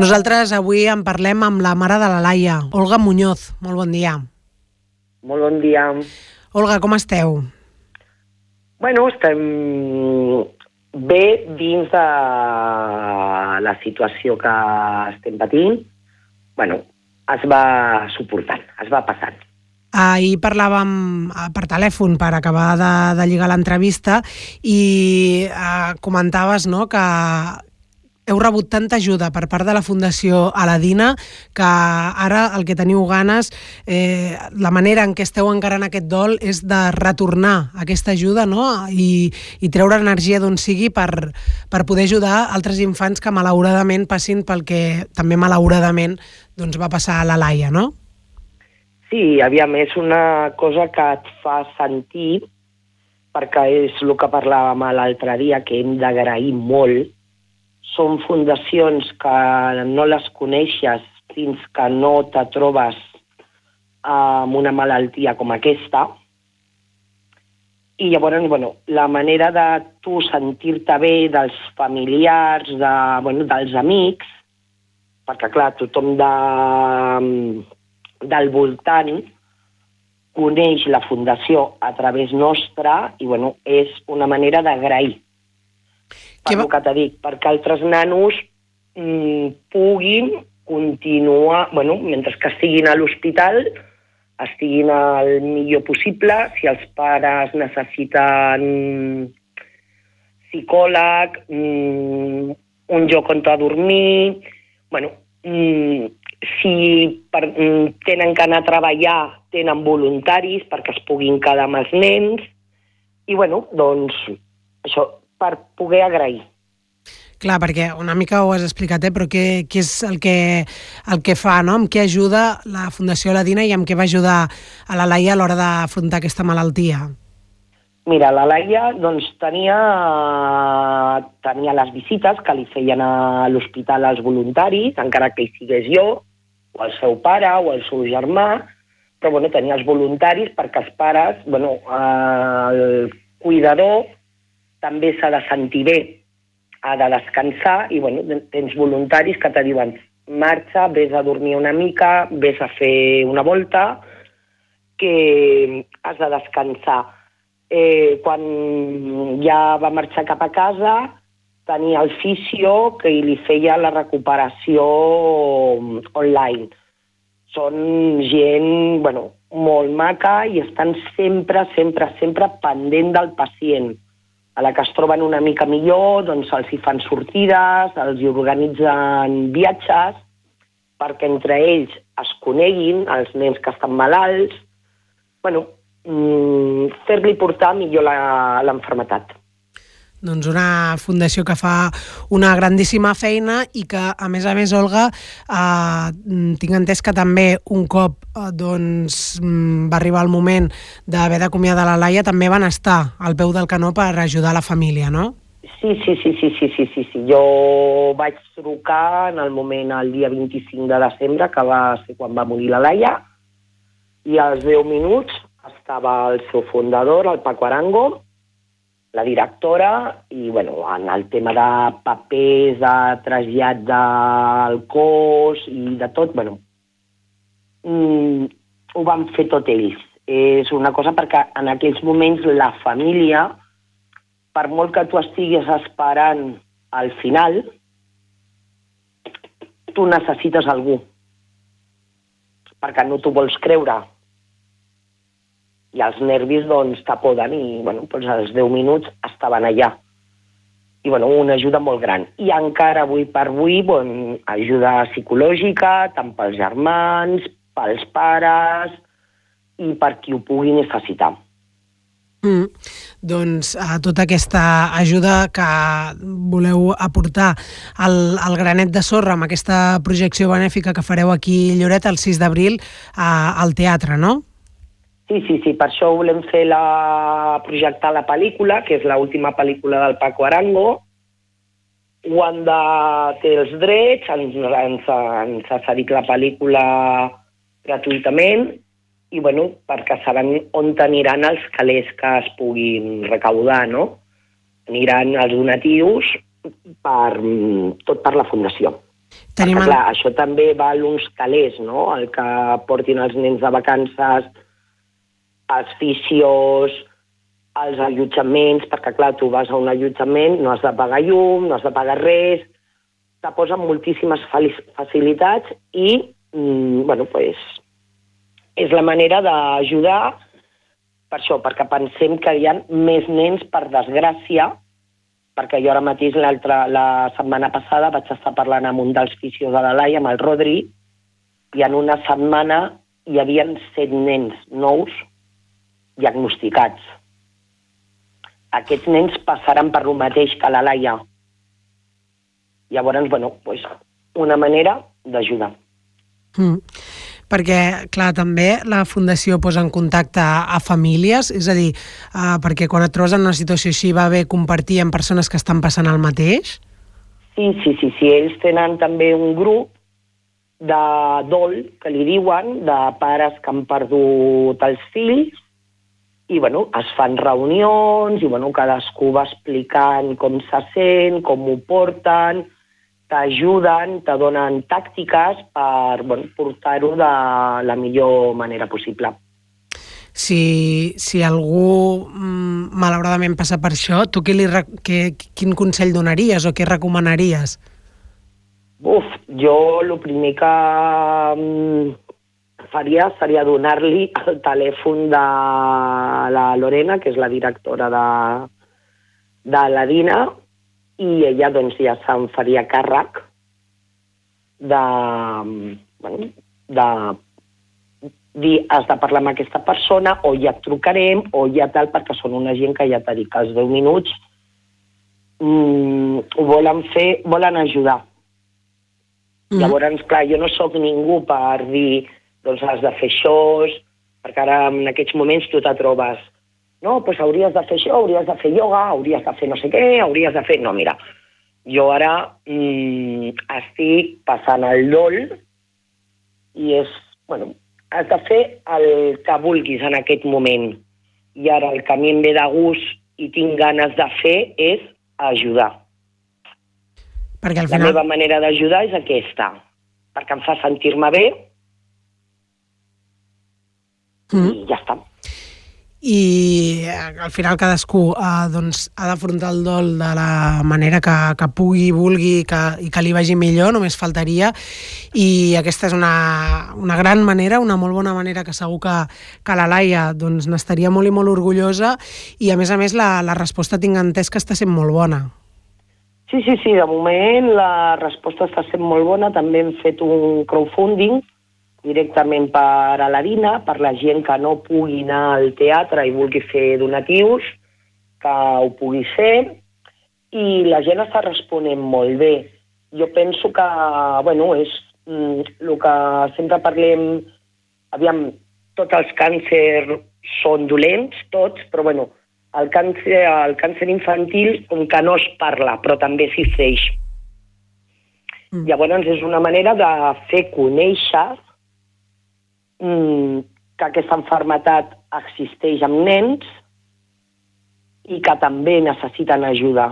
Nosaltres avui en parlem amb la mare de la Laia, Olga Muñoz. Molt bon dia. Molt bon dia. Olga, com esteu? Bueno, estem bé dins de la situació que estem patint. Bueno, es va suportant, es va passant. Ahir parlàvem eh, per telèfon per acabar de, de lligar l'entrevista i eh, comentaves no, que heu rebut tanta ajuda per part de la Fundació Aladina que ara el que teniu ganes, eh, la manera en què esteu encarant aquest dol és de retornar aquesta ajuda no? I, i treure energia d'on sigui per, per poder ajudar altres infants que malauradament passin pel que també malauradament doncs, va passar a la Laia, no? Sí, aviam, és una cosa que et fa sentir, perquè és el que parlàvem l'altre dia, que hem d'agrair molt. Són fundacions que no les coneixes fins que no te trobes amb una malaltia com aquesta. I llavors, bueno, la manera de tu sentir-te bé dels familiars, de, bueno, dels amics, perquè, clar, tothom de, del voltant coneix la Fundació a través nostra i bueno, és una manera d'agrair. Per va... que t'he dit, perquè altres nanos mm, puguin continuar, bueno, mentre que estiguin a l'hospital, estiguin el millor possible, si els pares necessiten psicòleg, mm, un lloc on dormir, bueno, mm, si per, mm, tenen que anar a treballar, tenen voluntaris perquè es puguin quedar amb els nens, i bueno, doncs això, per poder agrair. Clar, perquè una mica ho has explicat, eh? però què, què és el que, el que fa, no? amb què ajuda la Fundació Ladina i amb què va ajudar a la Laia a l'hora d'afrontar aquesta malaltia? Mira, la Laia doncs, tenia, tenia les visites que li feien a l'hospital als voluntaris, encara que hi sigués jo, o el seu pare o el seu germà, però bueno, tenia els voluntaris perquè els pares, bueno, el cuidador també s'ha de sentir bé, ha de descansar i bueno, tens voluntaris que te diuen marxa, vés a dormir una mica, vés a fer una volta, que has de descansar. Eh, quan ja va marxar cap a casa, tenia el fisio que li feia la recuperació online. Són gent, bueno, molt maca i estan sempre, sempre, sempre pendent del pacient. A la que es troben una mica millor, doncs els hi fan sortides, els hi organitzen viatges, perquè entre ells es coneguin, els nens que estan malalts, bueno, mm, fer-li portar millor l'enfermetat doncs una fundació que fa una grandíssima feina i que, a més a més, Olga, eh, tinc entès que també un cop eh, doncs, mm, va arribar el moment d'haver d'acomiadar la Laia, també van estar al peu del canó per ajudar la família, no? Sí, sí, sí, sí, sí, sí, sí, sí. Jo vaig trucar en el moment, el dia 25 de desembre, que va ser quan va morir la Laia, i als 10 minuts estava el seu fundador, el Paco Arango, la directora i bueno, en el tema de papers, de trasllat del cos i de tot, bueno, mm, ho van fer tot ells. És una cosa perquè en aquells moments la família, per molt que tu estiguis esperant al final, tu necessites algú perquè no t'ho vols creure i els nervis doncs t'apoden i bueno, doncs als 10 minuts estaven allà. I bueno, una ajuda molt gran. I encara avui per avui bon, ajuda psicològica, tant pels germans, pels pares i per qui ho pugui necessitar. Mm. Doncs a tota aquesta ajuda que voleu aportar al, al granet de sorra amb aquesta projecció benèfica que fareu aquí Lloret el 6 d'abril al teatre, no? Sí, sí, sí, per això volem fer la, projectar la pel·lícula, que és l'última pel·lícula del Paco Arango. Wanda té els drets, ens, ens, ens ha cedit la pel·lícula gratuïtament i bueno, perquè saben on aniran els calés que es puguin recaudar, no? Aniran els donatius per, tot per la Fundació. Tenim... Perquè, clar, això també val uns calés, no? El que portin els nens de vacances, els fisios, els allotjaments, perquè, clar, tu vas a un allotjament, no has de pagar llum, no has de pagar res, te posen moltíssimes facilitats i, mm, bueno, pues, és la manera d'ajudar per això, perquè pensem que hi ha més nens, per desgràcia, perquè jo ara mateix la setmana passada vaig estar parlant amb un dels fisios de la Laia, amb el Rodri, i en una setmana hi havia set nens nous diagnosticats. Aquests nens passaran per lo mateix que la Laia. Llavors, bueno, pues, una manera d'ajudar. Mm perquè, clar, també la Fundació posa en contacte a, famílies, és a dir, uh, perquè quan et trobes en una situació així va bé compartir amb persones que estan passant el mateix? Sí, sí, sí, sí. Ells tenen també un grup de dol, que li diuen, de pares que han perdut els fills, i bueno, es fan reunions i bueno, cadascú va explicant com se sent, com ho porten, t'ajuden, te donen tàctiques per bueno, portar-ho de la millor manera possible. Si, si algú mm, malauradament passa per això, tu qui li, que, quin consell donaries o què recomanaries? Uf, jo el primer que mm, faria seria donar-li el telèfon de la Lorena, que és la directora de, de la DINA, i ella doncs, ja se'n faria càrrec de, bueno, de dir has de parlar amb aquesta persona o ja et trucarem o ja tal, perquè són una gent que ja t'ha dit que els 10 minuts mm, ho volen fer, volen ajudar. Mm. Llavors, clar, jo no sóc ningú per dir doncs has de fer això, perquè ara en aquests moments tu te trobes no, pues hauries de fer això, hauries de fer ioga, hauries de fer no sé què, hauries de fer... No, mira, jo ara mm, estic passant el dol i és, bueno, has de fer el que vulguis en aquest moment. I ara el que a mi em ve de gust i tinc ganes de fer és ajudar. Perquè al final... La meva manera d'ajudar és aquesta, perquè em fa sentir-me bé mm. i ja està i eh, al final cadascú eh, doncs, ha d'afrontar el dol de la manera que, que pugui, vulgui que, i que li vagi millor, només faltaria i aquesta és una, una gran manera, una molt bona manera que segur que, que la Laia doncs, n'estaria molt i molt orgullosa i a més a més la, la resposta tinc entès que està sent molt bona. Sí, sí, sí, de moment la resposta està sent molt bona, també hem fet un crowdfunding directament per a l'harina, per la gent que no pugui anar al teatre i vulgui fer donatius, que ho pugui fer, i la gent està responent molt bé. Jo penso que, bueno, és mm, el que sempre parlem, aviam, tots els càncers són dolents, tots, però bueno, el càncer, el càncer infantil, com que no es parla, però també existeix. Mm. Llavors és una manera de fer conèixer que aquesta enfermetat existeix amb nens i que també necessiten ajuda.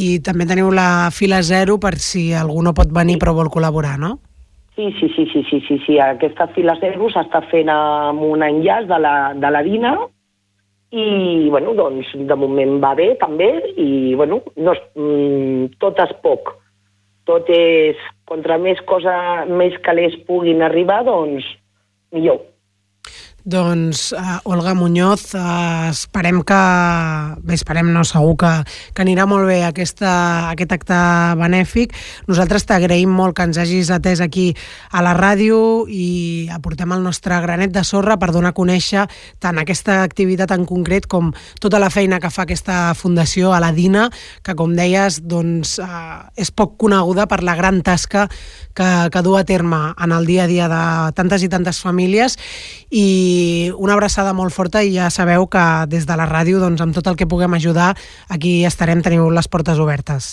I també teniu la fila zero per si algú no pot venir però vol col·laborar, no? Sí, sí, sí, sí, sí, sí, sí. Aquesta fila zero s'està fent amb un enllaç de la, de la DINA i, bueno, doncs, de moment va bé, també, i, bueno, no, mm, tot és poc tot és, contra més cosa, més calés puguin arribar, doncs millor. Doncs, uh, Olga Muñoz, uh, esperem que... Bé, esperem, no, segur que, que anirà molt bé aquesta, aquest acte benèfic. Nosaltres t'agraïm molt que ens hagis atès aquí a la ràdio i aportem el nostre granet de sorra per donar a conèixer tant aquesta activitat en concret com tota la feina que fa aquesta fundació a la DINA, que, com deies, doncs, uh, és poc coneguda per la gran tasca que, que du a terme en el dia a dia de tantes i tantes famílies i una abraçada molt forta i ja sabeu que des de la ràdio, doncs, amb tot el que puguem ajudar, aquí estarem, teniu les portes obertes.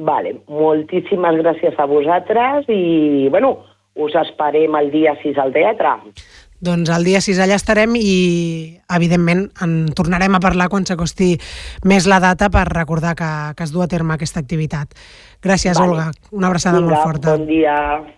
Vale, moltíssimes gràcies a vosaltres i, bueno, us esperem el dia 6 al teatre. doncs el dia 6 allà estarem i, evidentment, en tornarem a parlar quan s'acosti més la data per recordar que, que es du a terme aquesta activitat. Gràcies, vale. Olga. Una abraçada Vinga, molt forta. Bon dia.